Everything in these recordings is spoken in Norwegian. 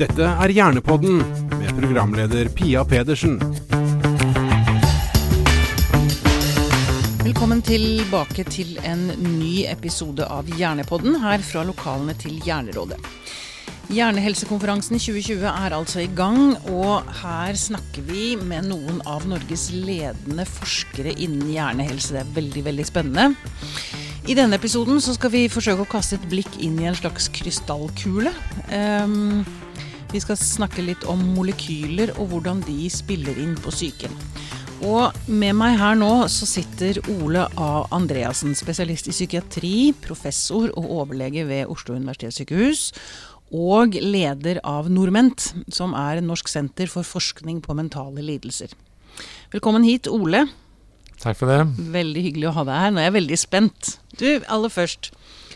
Dette er Hjernepodden med programleder Pia Pedersen. Velkommen tilbake til en ny episode av Hjernepodden her fra lokalene til Hjernerådet. Hjernehelsekonferansen 2020 er altså i gang, og her snakker vi med noen av Norges ledende forskere innen hjernehelse. Det er veldig, veldig spennende. I denne episoden skal vi forsøke å kaste et blikk inn i en slags krystallkule. Um, vi skal snakke litt om molekyler og hvordan de spiller inn på psyken. Og med meg her nå så sitter Ole A. Andreassen, spesialist i psykiatri, professor og overlege ved Oslo universitetssykehus. Og leder av Norment, som er Norsk senter for forskning på mentale lidelser. Velkommen hit, Ole. Takk for det. Veldig hyggelig å ha deg her. Nå er jeg veldig spent. Du, aller først.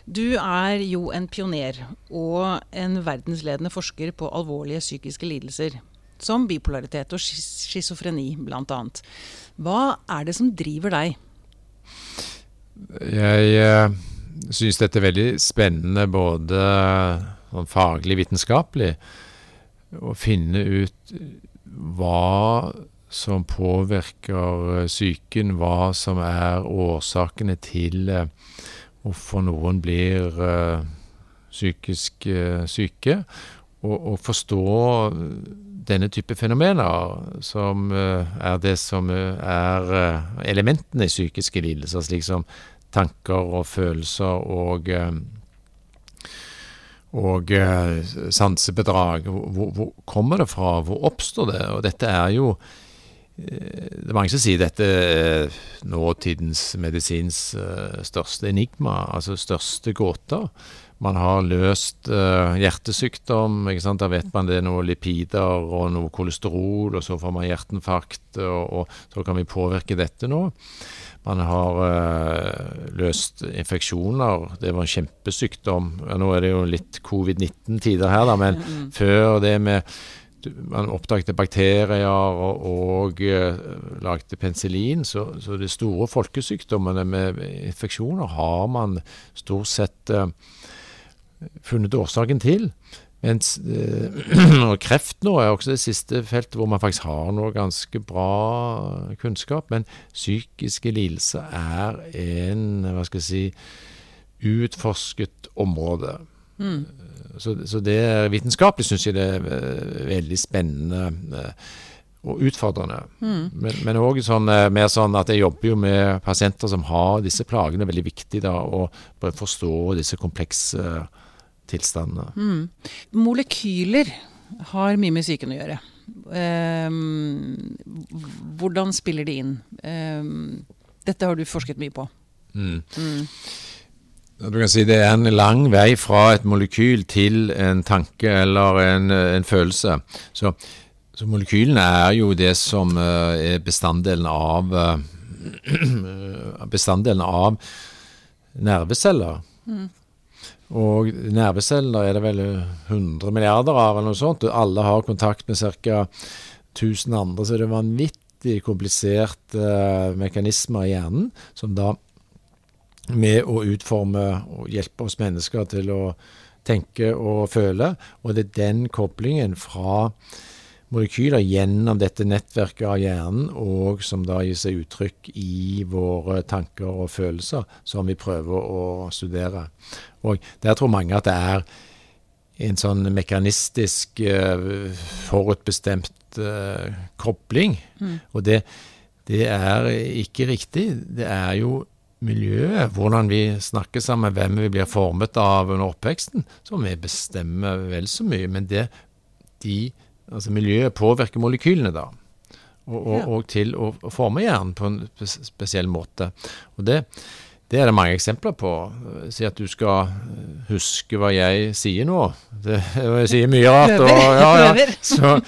Du er jo en pioner og en verdensledende forsker på alvorlige psykiske lidelser. Som bipolaritet og schizofreni, bl.a. Hva er det som driver deg? Jeg eh, syns dette er veldig spennende både sånn faglig, vitenskapelig, å finne ut hva som påvirker psyken, hva som er årsakene til eh, hvorfor noen blir uh, psykisk uh, syke. Og, og, forstå denne type fenomener, som uh, er det som er elementene i psykiske lidelser, slik som tanker og følelser og og sansebedrag. Hvor, hvor, kommer det fra? Hvor oppstår det? Og dette er jo det er mange som sier dette er nåtidens medisins uh, største enigma, altså største gåter. Man har løst hjertesykdom. ikke sant? Da vet man det er noe lipider og noe kolesterol, og så får man hjerteinfarkt, og, og, så kan vi påvirke dette nå. Man har uh, løst infeksjoner. Det var en kjempesykdom. Ja, nå er det jo litt covid-19-tider her, da, men mm. før det med man oppdaget bakterier og, og uh, lagde penicillin. Så, så, de store folkesykdommene med infeksjoner har man stort sett uh, funnet årsaken til. Mens uh, kreft nå er også det siste feltet hvor man faktisk har noe ganske bra kunnskap. Men psykiske lidelser er en, hva skal jeg si, utforsket område. Mm. Så, så det vitenskapelig syns jeg det er eh, veldig spennende eh, og utfordrende. Mm. Men òg sånn, eh, mer sånn at jeg jobber jo med pasienter som har disse plagene. Veldig viktig da å forstå disse komplekse tilstandene. Mm. Molekyler har mye med psyken å gjøre. Um, hvordan spiller de inn? Um, dette har du forsket mye på. Mm. Du kan si Det er en lang vei fra et molekyl til en tanke eller en, en følelse. Så, så, molekylene er jo det som uh, er bestanddelen av uh, Bestanddelen av nerveceller. Mm. Og nerveceller er det vel 100 milliarder av, eller noe sånt. Og alle har kontakt med ca. 1000 andre, så det er vanvittig kompliserte mekanismer i hjernen som da med å utforme og hjelpe oss mennesker til å tenke og føle. Og det er den koblingen fra molekyler gjennom dette nettverket av hjernen, og som da gir seg uttrykk i våre tanker og følelser, som vi prøver å studere. Og der tror mange at det er en sånn mekanistisk, uh, forutbestemt uh, kobling. Mm. Og det, det er ikke riktig. Det er jo miljøet, hvordan vi snakker sammen, hvem vi blir formet av under oppveksten, som vi bestemmer vel så mye. Men det, de, altså miljøet påvirker molekylene, da. Og, og, ja. og til å, forme hjernen på en spesiell måte. Og det, det er det mange eksempler på. Si at du skal huske hva jeg sier nå. Det, jeg sier mye rart. Og, ja, ja. Så,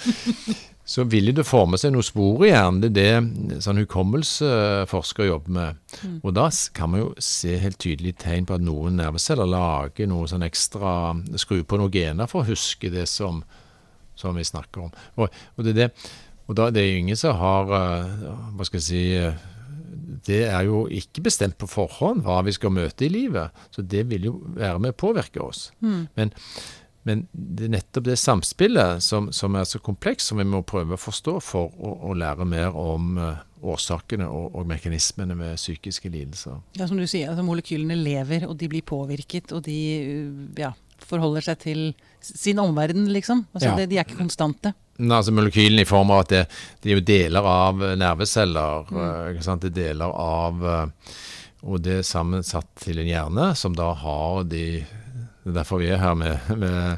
så vil det forme seg noen spor i hjernen. Det er det sånn hukommelseforsker jobber med. Mm. Og da kan man jo se helt tydelig tegn på at noen nerveceller lager noe sånn ekstra Skru på noen gener for å huske det som, som vi snakker om. Og, og det, det, og da, det er jo ingen som har eh, Hva skal jeg si eh, det er jo ikke bestemt på forhånd hva vi skal møte i livet. Så det vil jo være med å påvirke oss. Mm. Men men det er nettopp det samspillet som, som, er så komplekst, som vi må prøve å forstå for å, å lære mer om uh, årsakene og, og, mekanismene med psykiske lidelser. Ja, Som du sier, altså molekylene lever, og de blir påvirket, og de ja, forholder seg til sin omverden, liksom. Altså, ja. det, de er ikke konstante. Altså Molekylene i form av at det, det er jo deler av nerveceller. Mm. Det er deler av Og det er sammensatt til en hjerne som da har de det er derfor vi er her med, med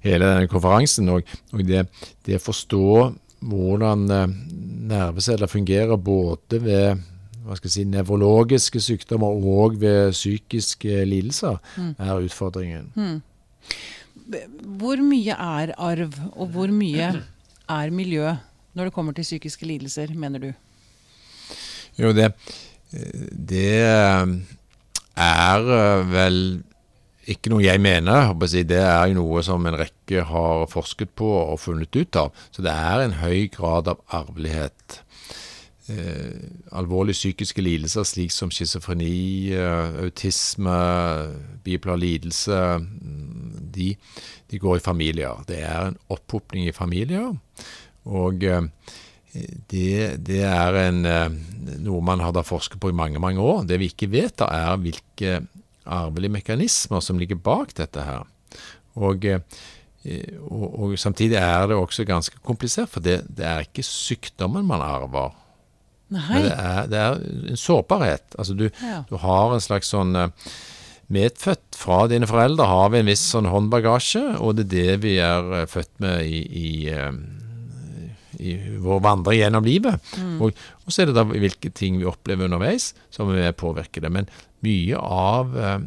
hele denne konferansen. Og, og det, det, å forstå hvordan eh, nerveceller fungerer både ved hva skal jeg si, nevrologiske sykdommer og ved psykiske lidelser, mm. er utfordringen. Mm. Hvor mye er arv, og hvor mye er miljø når det kommer til psykiske lidelser, mener du? Jo, det, det er eh, vel ikke noe jeg mener. Det er jo noe som en rekke har forsket på og funnet ut av. Så det er en høy grad av arvelighet. Eh, alvorlige psykiske lidelser slik som schizofreni, eh, autisme, bipolar lidelse, mm, de, de, går i familier. Det er en opphopning i familier. Og eh, det, det, er en, noe man har forsket på i mange mange år. Det vi ikke vet, da er hvilke arvelige mekanismer som ligger bak dette her. Og, eh, og, og samtidig er det også ganske komplisert, for det, det er ikke sykdommen man arver. Men det er, det er, en sårbarhet. Altså du, ja. du har en slags sånn eh, medfødt fra dine foreldre har vi en viss sånn håndbagasje, og det er det vi er eh, født med i, i, i vår vandring gjennom livet. Mm. Og, og, så er det da hvilke ting vi opplever underveis som vil påvirke det. Men mye av, eh,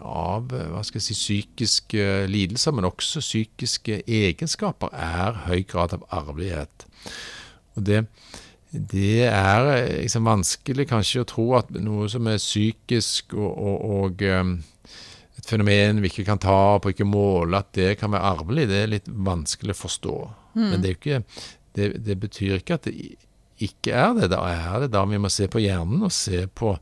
av eh, hva skal jeg si, psykiske lidelser, men også psykiske egenskaper, er høy grad av arvelighet. Og det, det er eh, liksom vanskelig kanskje å tro at noe som er psykisk og, og, og et fenomen vi ikke kan ta på, ikke måle, at det kan være arvelig, det er litt vanskelig å forstå. Mm. Men det, er jo ikke, det, det, betyr ikke at det ikke er det. Da er det da vi må se på hjernen og se på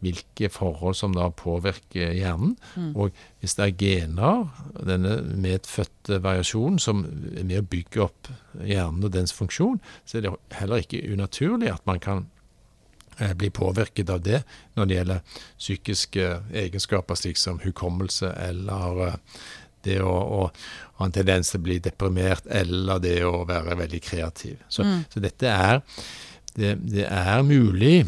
hvilke forhold som da påvirker hjernen. Mm. Og hvis det er gener, denne medfødte variasjonen, som er med å bygge opp hjernen og dens funksjon, så er det heller ikke unaturlig at man kan eh, bli påvirket av det når det gjelder psykiske egenskaper, slik som hukommelse eller eh, det å, å, ha en tendens til å bli deprimert eller det å være veldig kreativ. Så, mm. så dette er det, det er mulig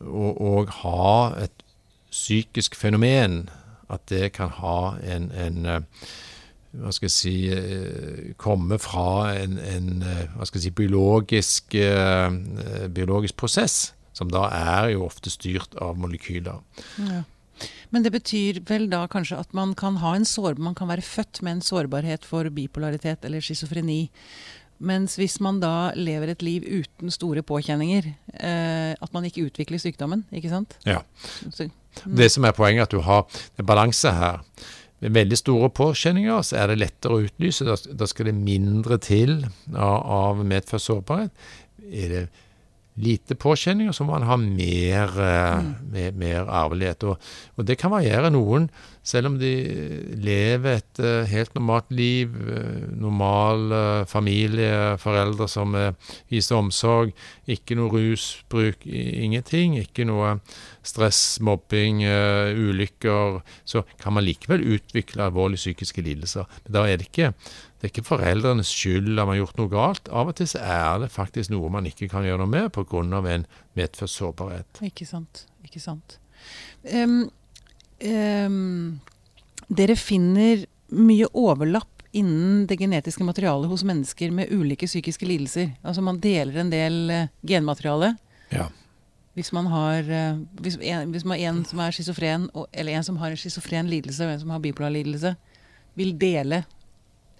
å ha et psykisk fenomen, at det kan ha en, en eh, hva skal jeg si eh, komme fra en, en eh, hva skal jeg si, biologisk, biologisk prosess, som da er jo ofte styrt av molekyler. Ja. Men det betyr vel da kanskje at man kan ha en sår, man kan være født med en sårbarhet for bipolaritet eller schizofreni. Mens hvis man da lever et liv uten store påkjenninger, eh, at man ikke utvikler sykdommen, ikke sant? Ja. Så, mm. Det som er poenget, er at du har en balanse her. Ved veldig store påkjenninger så er det lettere å utlyse. Da, da skal det mindre til av, av medført sårbarhet. Er det lite påkjenning, og så må man ha mer, eh, mm. mer, mer arvelighet. Og, og, det kan variere. Noen, selv om de lever et uh, helt normalt liv, uh, normal familie, foreldre som viser omsorg, ikke noe rusbruk, ingenting, ikke noe stress, mobbing, ulykker, så kan man likevel utvikle alvorlige psykiske lidelser. Men da er det ikke det er ikke foreldrenes skyld at man har gjort noe galt. Av og til så er det faktisk noe man ikke kan gjøre noe med pga. en medfødt sårbarhet. Ikke sant. Ikke sant. Um, um, dere finner mye overlapp innen det genetiske materialet hos mennesker med ulike psykiske lidelser. Altså man deler en del uh, genmateriale. Ja. Hvis man har uh, hvis, en, hvis man har en som er schizofren, eller en som har en schizofren lidelse og en som har bipolar lidelse, vil dele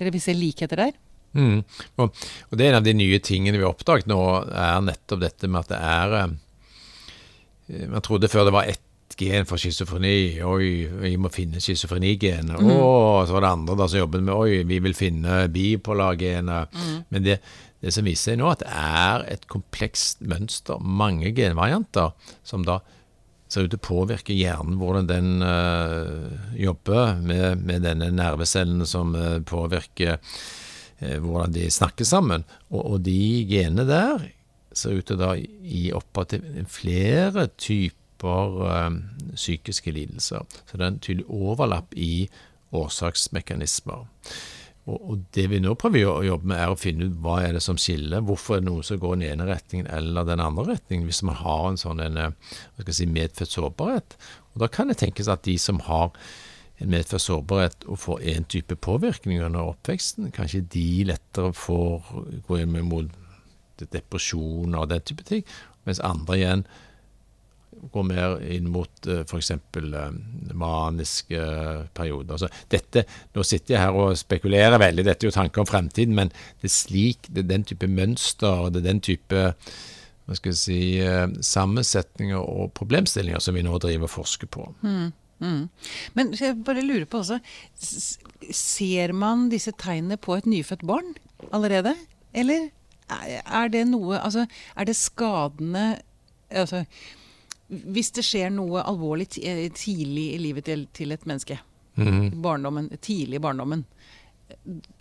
dere vil se likheter der? Mm. Og, og, det er en av de nye tingene vi har oppdaget nå, er nettopp dette med at det er eh, Man trodde før det var ett gen for schizofreni. Oi, vi må finne schizofrenigenet. Mm. Og så var det andre da som jobbet med oi, vi vil finne bipolargenet. Mm. Men det, det som viser seg nå, at det er et komplekst mønster. Mange genvarianter som da ser ut til å påvirke hjernen, hvordan den øh, jobber med, med, denne nervecellen som øh, påvirker øh, hvordan de snakker sammen. Og, og, de genene der ser ut til å gi opphav til flere typer psykiske lidelser. Så det er en tydelig overlapp i årsaksmekanismer. Og, det vi nå prøver å jobbe med, er å finne ut hva er det som skiller. Hvorfor er det noen som går den ene retningen eller den andre retningen, hvis man har en sånn en, eh, si, medfødt sårbarhet. Og Da kan det tenkes at de som har en medfødt sårbarhet og får én type påvirkning under oppveksten, kanskje de lettere får gå inn mot depresjon og den type ting, mens andre igjen går mer inn mot uh, f.eks. Uh, maniske perioder. Altså, dette, nå sitter jeg her og spekulerer veldig, dette er jo tanker om fremtiden, men det er slik, det er den type mønster, det er den type hva skal jeg si, uh, sammensetninger og problemstillinger som vi nå driver og forsker på. Mm, mm. Men jeg bare lurer på også, ser man disse tegnene på et nyfødt barn allerede? Eller er det noe Altså, er det skadene altså, hvis det skjer noe alvorlig eh, tidlig i livet til, til et menneske, mm. barndommen, tidlig i barndommen,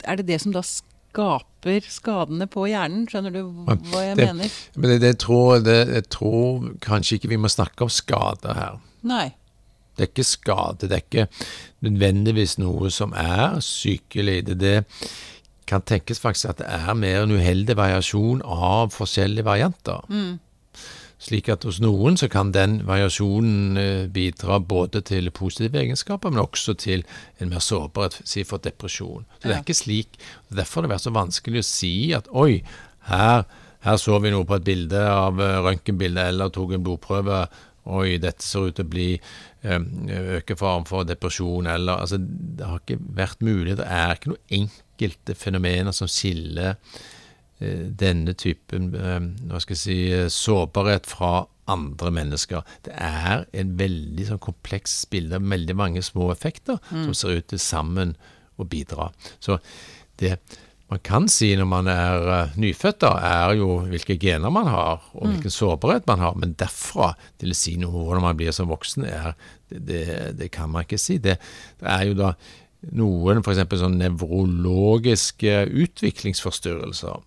er det det som da skaper skadene på hjernen? Skjønner du hva jeg det, mener? Men det, det, tror, det, jeg tror kanskje ikke vi må snakke om skade her. Nei. Det er ikke skade. Det er ikke nødvendigvis noe som er sykelig. Det, det kan tenkes faktisk at det er mer en uheldig variasjon av forskjellige varianter. Mm. Slik at hos noen så kan den variasjonen eh, bidra både til positive egenskaper, men også til en mer sårbarhet, si for depresjon. Så det er ikke slik. Derfor har det vært så vanskelig å si at oi, her, her så vi noe på et bilde av eh, røntgenbildet eller tok en blodprøve. Oi, dette ser ut til å bli eh, øke faren for depresjon, eller altså Det har ikke vært mulig. Det er ikke noen enkelte fenomener som skiller denne typen eh, hva skal jeg si, eh, sårbarhet fra andre mennesker. Det er en veldig sånn kompleks bilde av veldig mange små effekter mm. som ser ut til sammen å bidra. Så det man kan si når man er nyfødt, da, er jo hvilke gener man har, og mm. hvilken sårbarhet man har. Men derfra til å si noe om hvordan man blir som voksen, er, det, det, det, kan man ikke si. Det, det er jo da noen f.eks. sånn nevrologiske utviklingsforstyrrelser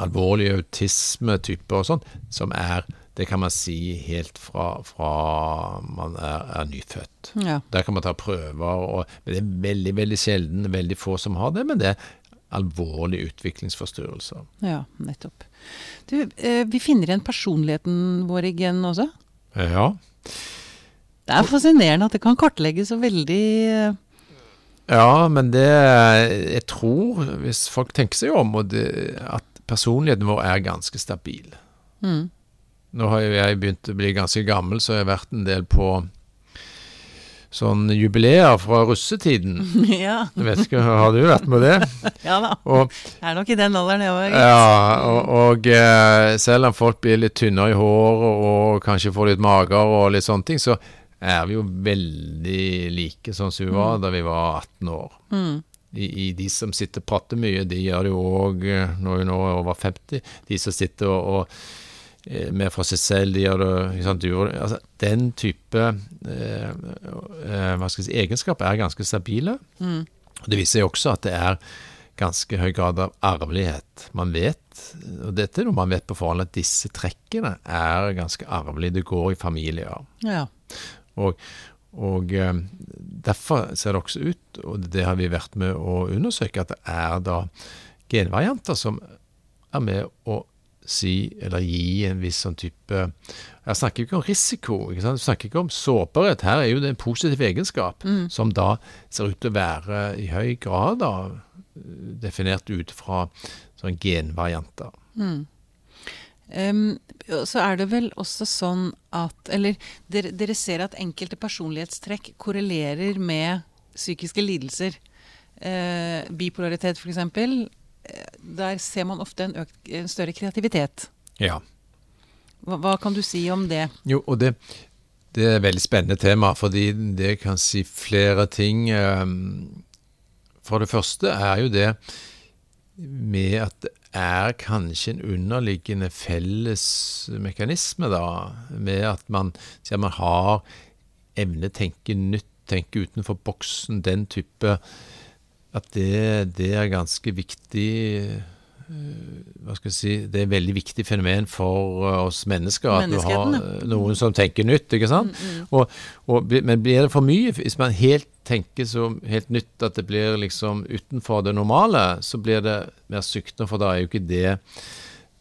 alvorlig autismetyper og sånn, som er det kan man si helt fra, fra man er, er nyfødt. Ja. Der kan man ta prøver, og, men det er veldig veldig sjelden, veldig få som har det. Men det er alvorlige utviklingsforstyrrelser. Ja, nettopp. Du, eh, vi finner igjen personligheten vår igjen også? Ja. Det er fascinerende at det kan kartlegges så veldig eh, Ja, men det Jeg tror, hvis folk tenker seg om, det, at personligheten vår er ganske stabil. Mm. Nå har jeg begynt å bli ganske gammel, så jeg har vært en del på sånn jubileer fra russetiden. Ja. Jeg vet ikke, Har du vært med det? ja da. Og, jeg er nok i den alderen jeg òg. Ja, og, og eh, selv om folk blir litt tynnere i håret og kanskje får litt mager og litt sånne ting, så er vi jo veldig like sånn som vi var mm. da vi var 18 år. Mm i, i, de som sitter og prater mye, de gjør det jo òg eh, når vi nå er over 50. De som sitter og, og mer med fra seg selv, de gjør det sant, altså, Den type eh, eh, si, egenskaper er ganske stabile. Mm. Det viser jo også at det er ganske høy grad av arvelighet. Man vet, og dette er noe man vet på forhånd, at disse trekkene er ganske arvelige. Det går i familier. Ja. Og, og eh, Derfor ser det også ut, og det har vi vært med å undersøke, at det er da genvarianter som er med å si eller gi en viss sånn type Jeg snakker ikke om risiko, ikke sant? jeg snakker ikke om sårbarhet. Her er jo det en positiv egenskap mm. som da ser ut til å være i høy grad da, definert ut fra sånn genvarianter. Mm. Um, så er det vel også sånn at Eller dere, dere ser at enkelte personlighetstrekk korrelerer med psykiske lidelser. Uh, bipolaritet, f.eks. Uh, der ser man ofte en, økt, en større kreativitet. Ja. Hva, hva, kan du si om det? Jo, og det, det er et veldig spennende tema, fordi det kan si flere ting. For det første er jo det med at er kanskje en underliggende felles mekanisme, da, med at man, man har evne tenke nytt, tenke utenfor boksen, den type At det, det er ganske viktig hva skal jeg si, Det er et veldig viktig fenomen for oss mennesker at du har noen som tenker nytt. ikke sant? Mm, mm. Og, og, men blir det for mye, hvis man helt tenker så helt nytt at det blir liksom utenfor det normale, så blir det mer sykdom, for da er jo ikke det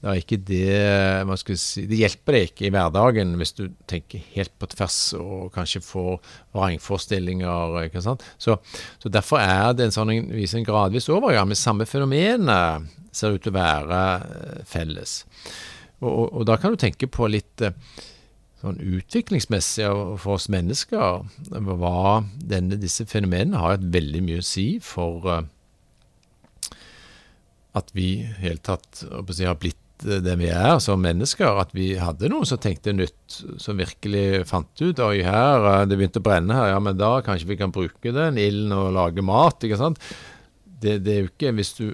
det er ikke det si, Det hjelper deg ikke i hverdagen hvis du tenker helt på tvers og kanskje får vrangforestillinger. ikke sant? Så, så, Derfor er det en sånn viser en gradvis overgang. Men samme fenomenet ser ut til å være eh, felles. Og, og, og da kan du tenke på litt eh, sånn utviklingsmessig for oss mennesker hva denne, disse fenomenene har hatt veldig mye å si for at vi i hele tatt har blitt det vi er som mennesker, at vi hadde noen som tenkte nytt, som virkelig fant ut Oi, her, det begynte å brenne her, ja, men da kanskje vi kan bruke den ilden og lage mat. ikke sant? Det, det, er jo ikke hvis du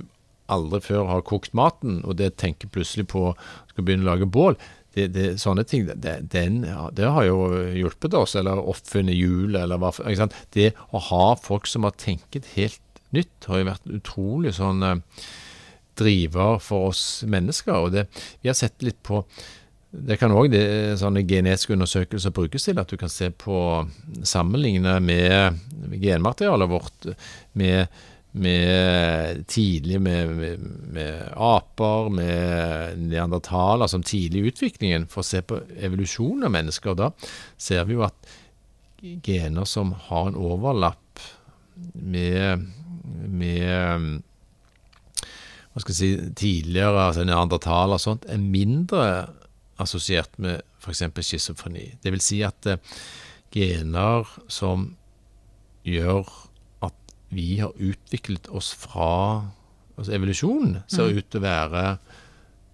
aldri før har kokt maten, og det tenker plutselig på skal begynne å lage bål. Det, det, sånne ting, det, den, det, har jo hjulpet oss, eller oppfunnet hjul, eller hva ikke sant? Det å ha folk som har tenkt helt nytt, har jo vært utrolig sånn eh, driver for oss mennesker. og det, Vi har sett litt på det kan òg sånne genetiske undersøkelser brukes til, at du kan se på sammenligne med genmaterialet vårt med med tidlig med, med, med, aper, med neandertaler, som tidlig i utviklingen, for å se på evolusjonen av mennesker. Da ser vi jo at gener som har en overlapp med, med hva skal jeg si, tidligere, altså neandertaler og sånt, er mindre assosiert med f.eks. schizofreni. Det vil si at eh, gener som gjør at vi har utviklet oss fra altså Evolusjonen ser mm. ut til å være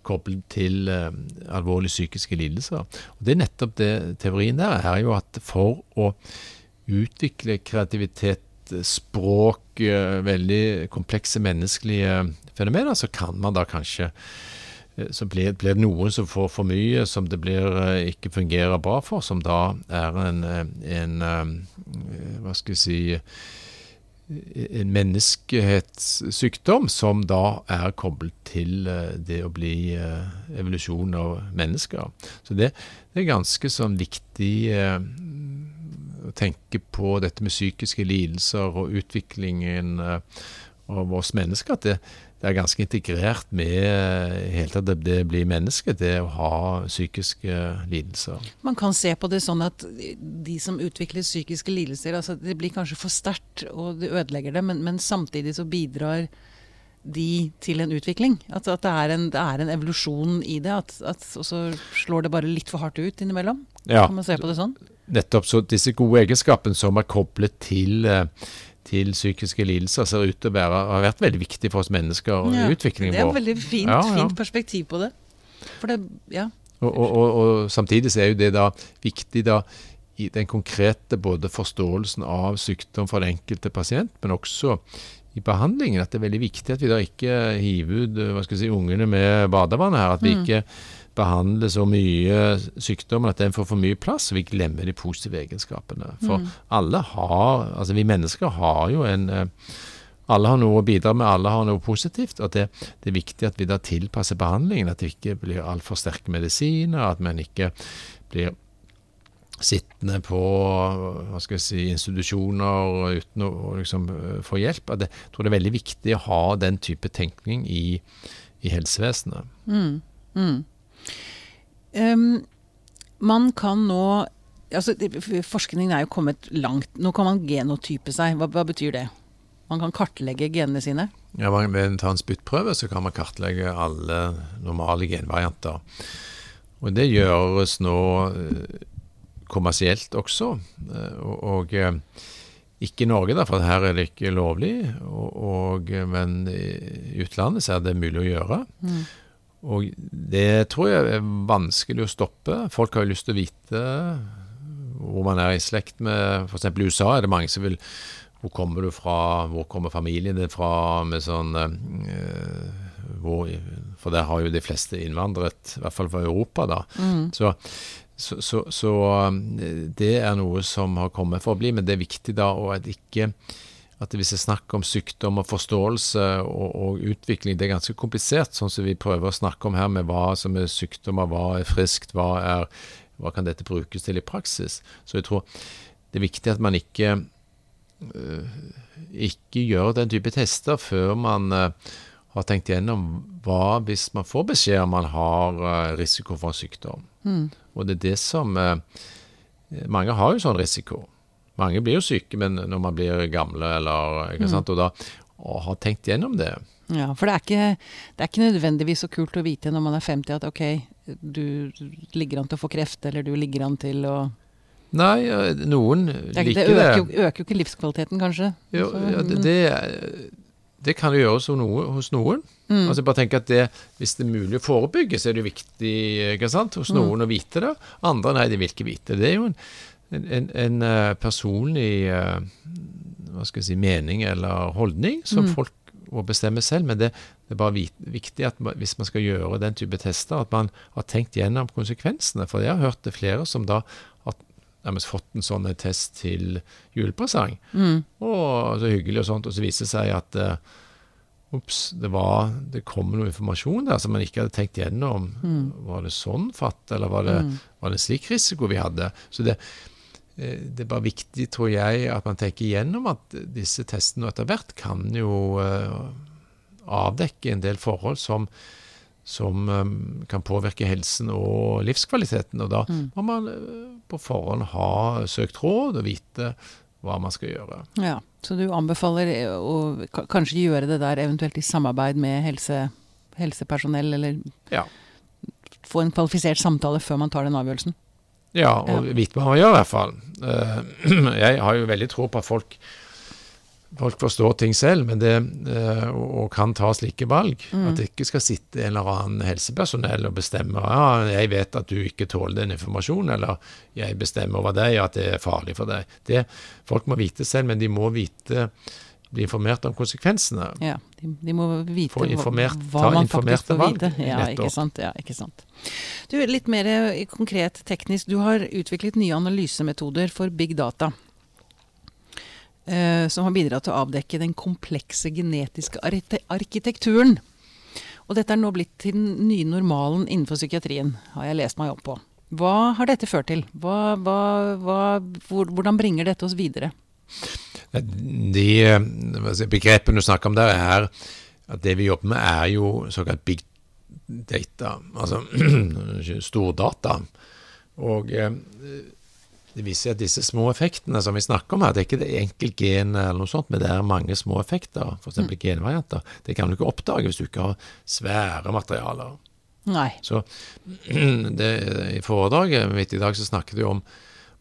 koblet til uh, alvorlige psykiske lidelser. Og det er nettopp det teorien der er jo at for å utvikle kreativitet, språk, uh, veldig komplekse menneskelige fenomener, så kan man da kanskje så blir, blir, det noen som får for mye, som det blir ikke fungerer bra for, som da er en, en hva skal jeg si en menneskehetssykdom som da er koblet til eh, det å bli eh, evolusjon av mennesker. Så det, det er ganske sånn viktig eh, å tenke på dette med psykiske lidelser og utviklingen av oss mennesker. At det, det er ganske integrert med helt tatt det, det blir menneske, det å ha psykiske lidelser. Man kan se på det sånn at de som utvikler psykiske lidelser, altså det blir kanskje for sterkt og det ødelegger det, men, men, samtidig så bidrar de til en utvikling. At, at det, er en, det, er en, evolusjon i det, at, at, og så slår det bare litt for hardt ut innimellom. Ja, kan man se på det sånn? Nettopp. Så disse gode egenskapene som er koblet til uh, til psykiske lidelser ser ut til å være, har vært veldig viktig for oss mennesker og ja, utviklingen vår. Det er et veldig fint, ja, ja. fint, perspektiv på det. For det, ja. Og, og, og, og, samtidig så er jo det da viktig da i den konkrete både forståelsen av sykdom for den enkelte pasient, men også i behandlingen. At det er veldig viktig at vi da ikke hiver ut hva skal jeg si, ungene med badevannet her. At vi mm. Behandler så mye sykdommer at den får for mye plass, vi glemmer de positive egenskapene. For mm. alle har, altså vi mennesker har jo en eh, alle har noe å bidra med, alle har noe positivt. og det, det, er viktig at vi da tilpasser behandlingen, at det ikke blir altfor sterke medisiner, at man ikke blir sittende på hva skal jeg si, institusjoner uten å liksom, eh, få hjelp. Jeg tror det er veldig viktig å ha den type tenkning i, i helsevesenet. Mm. Mm. Um, man kan nå altså Forskningen er jo kommet langt. Nå kan man genotype seg. Hva, hva betyr det? Man kan kartlegge genene sine? Ja, Ved å ta en spyttprøve så kan man kartlegge alle normale genvarianter. Og det gjøres nå eh, kommersielt også. Eh, og, og eh, ikke i Norge, da, for her er det ikke lovlig. Og, og, men i utlandet så er det mulig å gjøre. Mm. Og det tror jeg er vanskelig å stoppe. Folk har jo lyst til å vite hvor man er i slekt med F.eks. i USA er det mange som vil hvor kommer du fra, hvor kommer familien din fra, med sånn eh, hvor, For der har jo de fleste innvandret, i hvert fall fra Europa, da. Mm. Så, så, så, så um, det er noe som har kommet for å bli, men det er viktig da å ikke at hvis det er snakk om sykdom og forståelse og, og, utvikling, det er ganske komplisert, sånn som vi prøver å snakke om her, med hva som er sykdommer, hva er friskt, hva, er, hva kan dette brukes til i praksis. Så jeg tror det er viktig at man ikke øh, ikke gjør den type tester før man øh, har tenkt gjennom hva hvis man får beskjed om man har øh, risiko for sykdom. Mm. Og det er det som Mange har jo sånn risiko. Mange blir jo syke men når man blir gamle, eller ikke sant, og da og har tenkt gjennom det. Ja, for det er, ikke, det er ikke nødvendigvis så kult å vite når man er 50 at ok, du ligger an til å få kreft, eller du ligger an til å Nei, noen Det, er, liker det øker, jo, øker jo ikke livskvaliteten, kanskje. Jo, Så, ja, det, det, det kan jo gjøres hos noen. Hos noen. Mm. Altså bare tenk at det, Hvis det er mulig å forebygge, så er det viktig ikke sant? hos Mm. noen å vite det. Andre nei, de vil ikke vite. Det er jo en, en, en, en eh, personlig eh, hva skal jeg si, mening eller holdning som Mm. folk må bestemme selv. Men det, det er bare viktig at man, hvis man skal gjøre den type tester, at man har tenkt gjennom konsekvensene. For jeg har hørt det flere som da har nærmest fått en sånn test til julepresang. Mm. Og så hyggelig og sånt, og så viser det seg at uh, Ops, det, var, det kom noe informasjon der som man ikke hadde tenkt gjennom. Mm. Var det sånn fatt, eller var det, Mm. var det slik risiko vi hadde? Så det, det er bare viktig, tror jeg, at man tenker igjennom at disse testene etter hvert kan jo eh, avdekke en del forhold som, som eh, kan påvirke helsen og livskvaliteten. Og da Mm. må man eh, på forhånd ha søkt råd og vite hva man skal gjøre. Ja, så du anbefaler å kanskje gjøre det der eventuelt i samarbeid med helse, helsepersonell, eller Ja. få en kvalifisert samtale før man tar den avgjørelsen? Ja, og vite hva man gjør i hvert fall. Eh, Jeg har jo veldig tro på at folk, folk forstår ting selv men det, eh, og kan ta slike valg. Mm. At det ikke skal sitte en eller annen helsepersonell og bestemme ja, jeg vet at du ikke tåler den informasjonen, eller jeg bestemmer over deg at det er farlig for deg. Det, folk må vite selv, men de må vite bli informert om konsekvensene. Ja, de, de må vite informert- hva, hva man faktisk får valg, vite. Ja, ikke sant. Ja, ikke sant. Du, litt mer eh, konkret teknisk. Du har utviklet nye analysemetoder for big data. eh, som har bidratt til å avdekke den komplekse genetiske arkitekturen. Og dette er nå blitt til den nye normalen innenfor psykiatrien, har jeg lest meg opp på. Hva har dette ført til? Hva, hva, hva, hvor, hvordan bringer dette oss videre? De eh, begrepene du snakker om der, er at det vi jobber med, er jo såkalt big data, altså stordata. Og eh, det viser at disse små effektene som vi snakker om her, det er ikke det enkelt gen eller noe sånt, men det er mange små effekter, f.eks. Mm. genvarianter. Det kan du ikke oppdage hvis du ikke har svære materialer. Nei. Så det, I foredraget mitt i dag så snakket vi om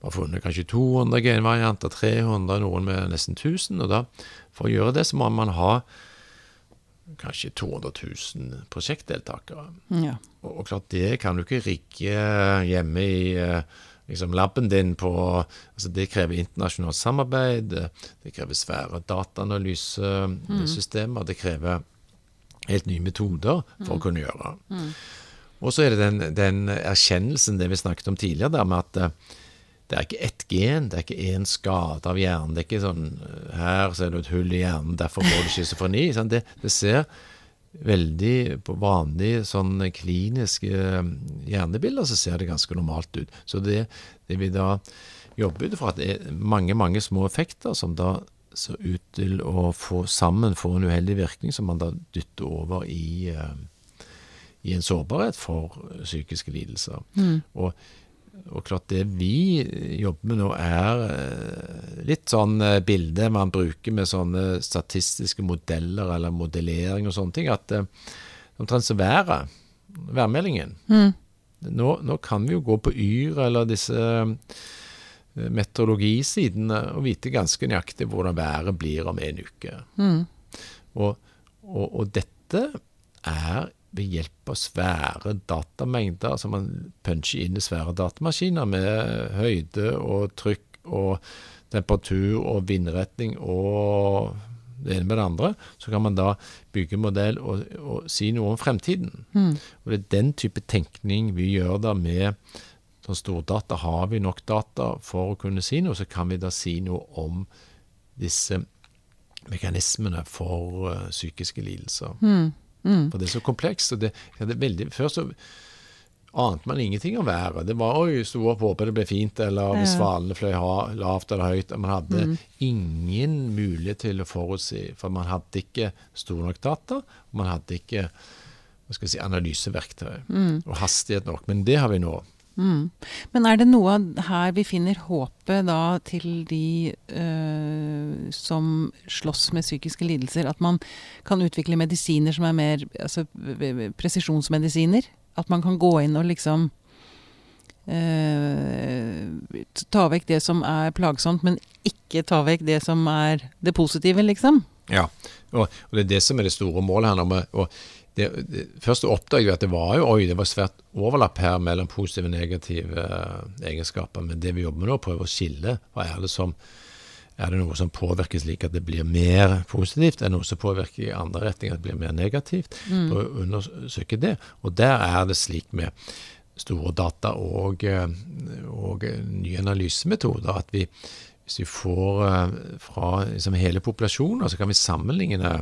har funnet kanskje 200 genvarianter, 300, noen med nesten 1000. og da, For å gjøre det så må man ha kanskje 200 000 prosjektdeltakere. Ja. Og, og klart det kan du ikke rigge hjemme i eh, liksom laben din på altså Det krever internasjonalt samarbeid, det krever svære dataanalysesystemer, det krever helt nye metoder for å kunne gjøre. Og så er det den, den erkjennelsen det vi snakket om tidligere, der med at eh, det er ikke ett gen, det er ikke én skade av hjernen. Det er ikke sånn her så er det et hull i hjernen, derfor får du schizofreni. Sånn, det, det ser veldig på vanlige sånn kliniske eh, hjernebilder så ser det ganske normalt ut. Så det, det vi da jobber ut fra, at det er mange, mange små effekter som da ser ut til å få sammen få en uheldig virkning, som man da dytter over i, eh, i en sårbarhet for psykiske lidelser. Og og klart det vi jobber med nå er eh, litt sånn eh, bilde man bruker med sånne statistiske modeller eller modellering og sånne ting, at eh, omtrent som været, værmeldingen. Nå, nå kan vi jo gå på Yr eller disse meteorologisidene og vite ganske nøyaktig hvordan været blir om en uke. Og, og, og dette er ved hjelp av svære datamengder, altså man puncher inn i svære datamaskiner med høyde og trykk og temperatur og vindretning og det ene med det andre, så kan man da bygge modell og, og si noe om fremtiden. Mm. Og det er den type tenkning vi gjør da med sånn stordata. Har vi nok data for å kunne si noe, så kan vi da si noe om disse mekanismene for uh, psykiske lidelser. Mm. Mm. For det er så komplekst. og det, ja, det er veldig, Før så ante man ingenting om været. Det var oi, sto opp, håpet det ble fint, eller hvis svalene fløy ha, lavt eller høyt. Man hadde Mm. ingen mulighet til å forutsi, for man hadde ikke store nok data. og Man hadde ikke hva skal jeg si, analyseverktøy Mm. og hastighet nok. Men det har vi nå. Mm. Men er det noe her vi finner håpet da til de øh, som slåss med psykiske lidelser? At man kan utvikle medisiner som er mer altså, presisjonsmedisiner? At man kan gå inn og liksom øh, ta vekk det som er plagsomt, men ikke ta vekk det som er det positive, liksom? Ja, og, og det er det som er det store målet her. med- og det, det, først oppdaget vi at det var jo, oi, det var svært overlapp her mellom positive og negative eh, egenskaper. Men det vi jobber med nå, prøver å skille. Hva er det som er det noe som påvirker slik at det blir mer positivt? Er det noe som påvirker i andre retning, at det blir mer negativt? For å undersøke det. Og der er det slik med store data og, eh, og nye analysemetoder at vi, hvis vi får eh, fra liksom hele populasjoner, så kan vi sammenligne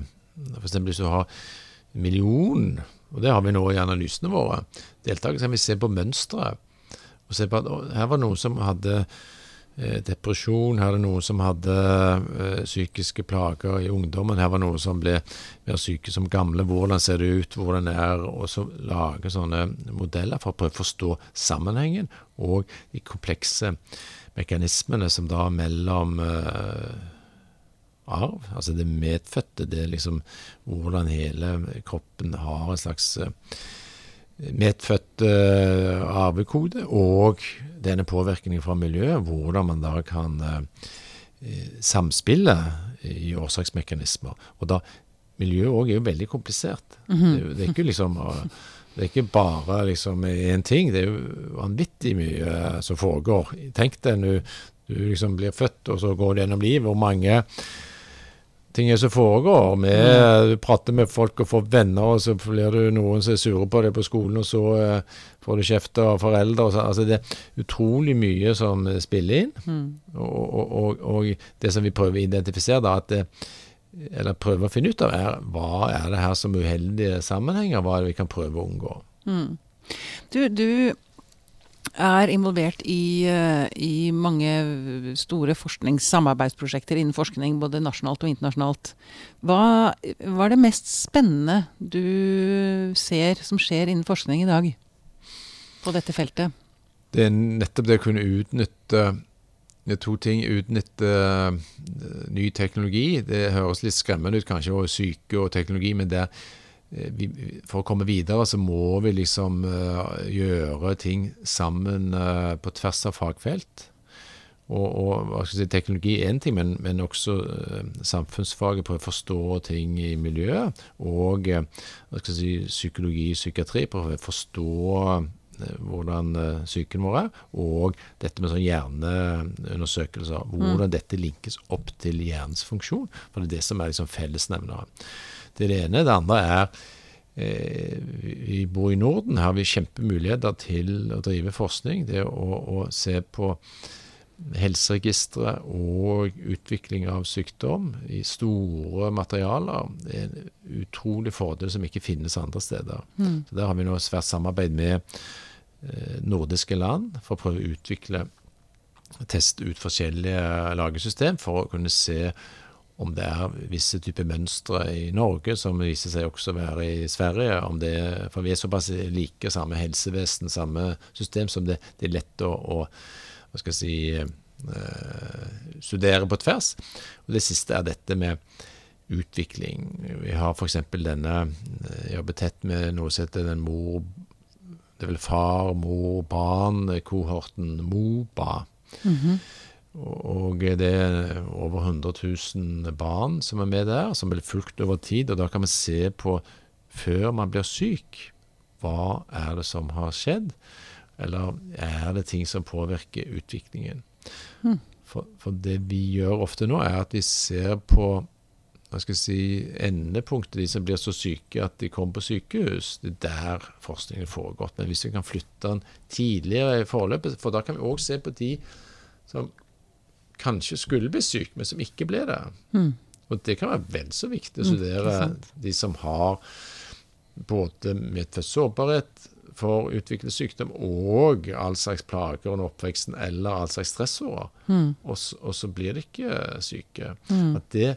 F.eks. hvis du har million, og det har vi nå i analysene våre, deltakere, kan vi se på mønstre. Og se på at her var det noen som hadde eh, depresjon, her er det noen som hadde eh, psykiske plager i ungdommen, her var det noen som ble mer syke som gamle. Hvordan ser det ut, hvordan er Og så lage sånne modeller for å prøve å forstå sammenhengen og de komplekse mekanismene som da mellom eh, arv, altså det medfødte, det er liksom hvordan hele kroppen har en slags eh, medfødt eh, arvekode, og denne påvirkningen fra miljøet, hvordan man da kan eh, samspille i årsaksmekanismer. Og da, Miljøet òg er jo veldig komplisert. det, er det er ikke liksom det er ikke bare liksom én ting, det er jo vanvittig mye som foregår. Tenk deg nå du liksom blir født, og så går du gjennom livet. Hvor mange ting som foregår. Med, du prater med folk og får venner, og så blir det noen som er sure på deg på skolen, og så eh, får du kjeft av foreldre. Og så, altså det er utrolig mye som spiller inn. Mm. Og, og, og, og det som vi prøver å identifisere, da, at det, eller prøve å finne ut av, er hva er det her som uheldige sammenhenger? Hva er det vi kan prøve å unngå? Mm. Du, du er involvert i, eh, i mange store forskningssamarbeidsprosjekter innen forskning, både nasjonalt og internasjonalt. Hva, hva er det mest spennende du ser som skjer innen forskning i dag på dette feltet? Det er nettopp det å kunne utnytte er to ting. Utnytte uh, ny teknologi. Det høres litt skremmende ut kanskje, og syke og teknologi, men det, uh, vi, for å komme videre så må vi liksom uh, gjøre ting sammen på tvers av fagfelt. Og, og si, Teknologi er én ting, men, men også samfunnsfaget prøver å forstå ting i miljøet. Og si, psykologi og psykiatri prøver å forstå hvordan psyken vår er, og dette med sånn hjerneundersøkelser. Hvordan mm. dette linkes opp til hjernens funksjon. For det er det som er liksom fellesnevnere. Det er det ene. Det andre er eh, Vi bor i Norden. Har vi kjempemuligheter til å drive forskning. Det å, å se på helseregistre og utvikling av sykdom i store materialer det er en utrolig fordel som ikke finnes andre steder. Mm. Så Der har vi nå svært samarbeid med eh, nordiske land for å prøve å utvikle teste ut forskjellige lagesystem for å kunne se om det er visse typer mønstre i Norge som viser seg også å være i Sverige. det, For vi er såpass like, samme helsevesen, samme system, som det, det er lett å, å hva skal jeg si, eh, studere på tvers. Og Det siste er dette med utvikling. Vi har f.eks. denne Jeg jobber tett med noe som heter den mor... Det er vel far, mor, barn, kohorten MOBA. Mm -hmm. Og det er over 100 000 barn som er med der, som blir fulgt over tid. Og da kan vi se på, før man blir syk, hva er det som har skjedd? Eller er det ting som påvirker utviklingen? Mm. For, for det vi gjør ofte nå, er at vi ser på hva skal jeg si, endepunktet, de som blir så syke at de kommer på sykehus. Det er der forskningen foregår. Men hvis vi kan flytte den tidligere i forløpet, for da kan vi òg se på de som kanskje skulle bli syk, men som ikke ble det. Mm. Og det kan være vel så viktig å studere de som har både medfødt sårbarhet for å utvikle sykdom og all slags plager under oppveksten eller all slags stressårer. Mm. Og, så- og så blir de ikke syke. At det,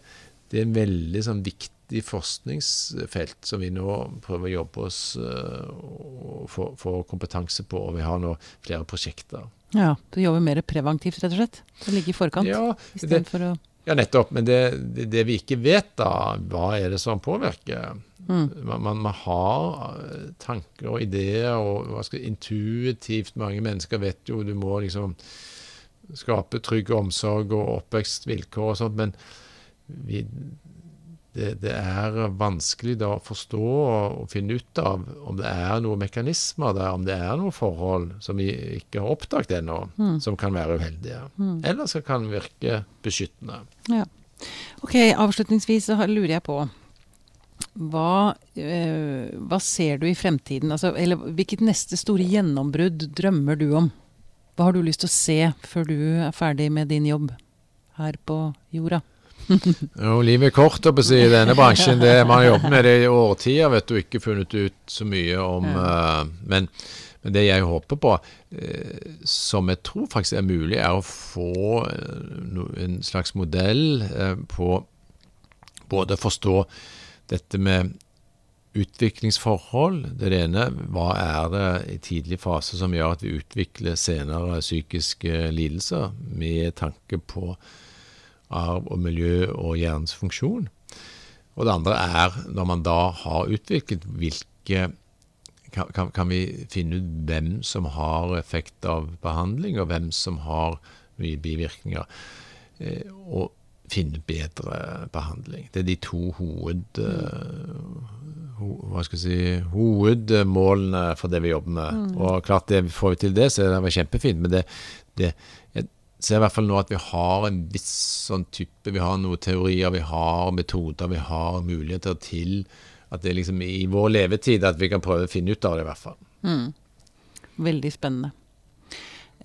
det er en veldig sånn viktig forskningsfelt som vi nå prøver å jobbe oss uh, og få få kompetanse på. Og vi har nå flere prosjekter. Ja, du jobber mer preventivt, rett og slett? Du ligger i forkant Ja, det, for å Ja, nettopp. Men det, det, det vi ikke vet, da, hva er det som påvirker? Mm. Man, man, man har eh, tanker og ideer, og skal, intuitivt Mange mennesker vet jo du må liksom skape trygg omsorg og oppvekstvilkår og sånt, men vi, det, det er vanskelig da å forstå og, og finne ut av om det er noen mekanismer der, om det er noen forhold som vi ikke har oppdaget ennå, som kan være uheldige. Eller som kan virke beskyttende. Ja. Ok, avslutningsvis så lurer jeg på hva, øh, hva ser du i fremtiden? Altså, eller hvilket neste store gjennombrudd drømmer du om? Hva har du lyst til å se før du er ferdig med din jobb her på jorda? Jo, livet er kort å si, i denne bransjen. Det, man har jobbet med det i årtier vet du, ikke funnet ut så mye om uh, men, men det jeg håper på, uh, som jeg tror faktisk er mulig, er å få eh, no, en slags modell uh, på både forstå dette med utviklingsforhold. Det det ene. Hva er det i tidlig fase som gjør at vi utvikler senere psykiske lidelser, med tanke på arv og miljø og hjernens funksjon. Og det andre er, når man da har utviklet, hvilke kan, kan, vi finne ut hvem som har effekt av behandling, og hvem som har mye bivirkninger. Eh, og finne bedre behandling. Det er de to hoved, eh, si, hovedmålene for det vi jobber med. Og klart, det får vi til det, så det var kjempefint. Men det, det, ser i hvert fall nå at vi har en viss sånn type Vi har noen teorier, vi har metoder, vi har muligheter til at det er liksom i vår levetid at vi kan prøve å finne ut av det, i hvert fall. Veldig spennende.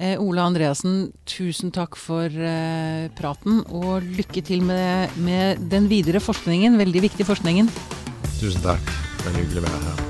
Eh, Ola Andreassen, tusen takk for eh, praten, og lykke til med, med den videre forskningen, veldig viktig forskningen. Tusen takk. Veldig hyggelig å være her.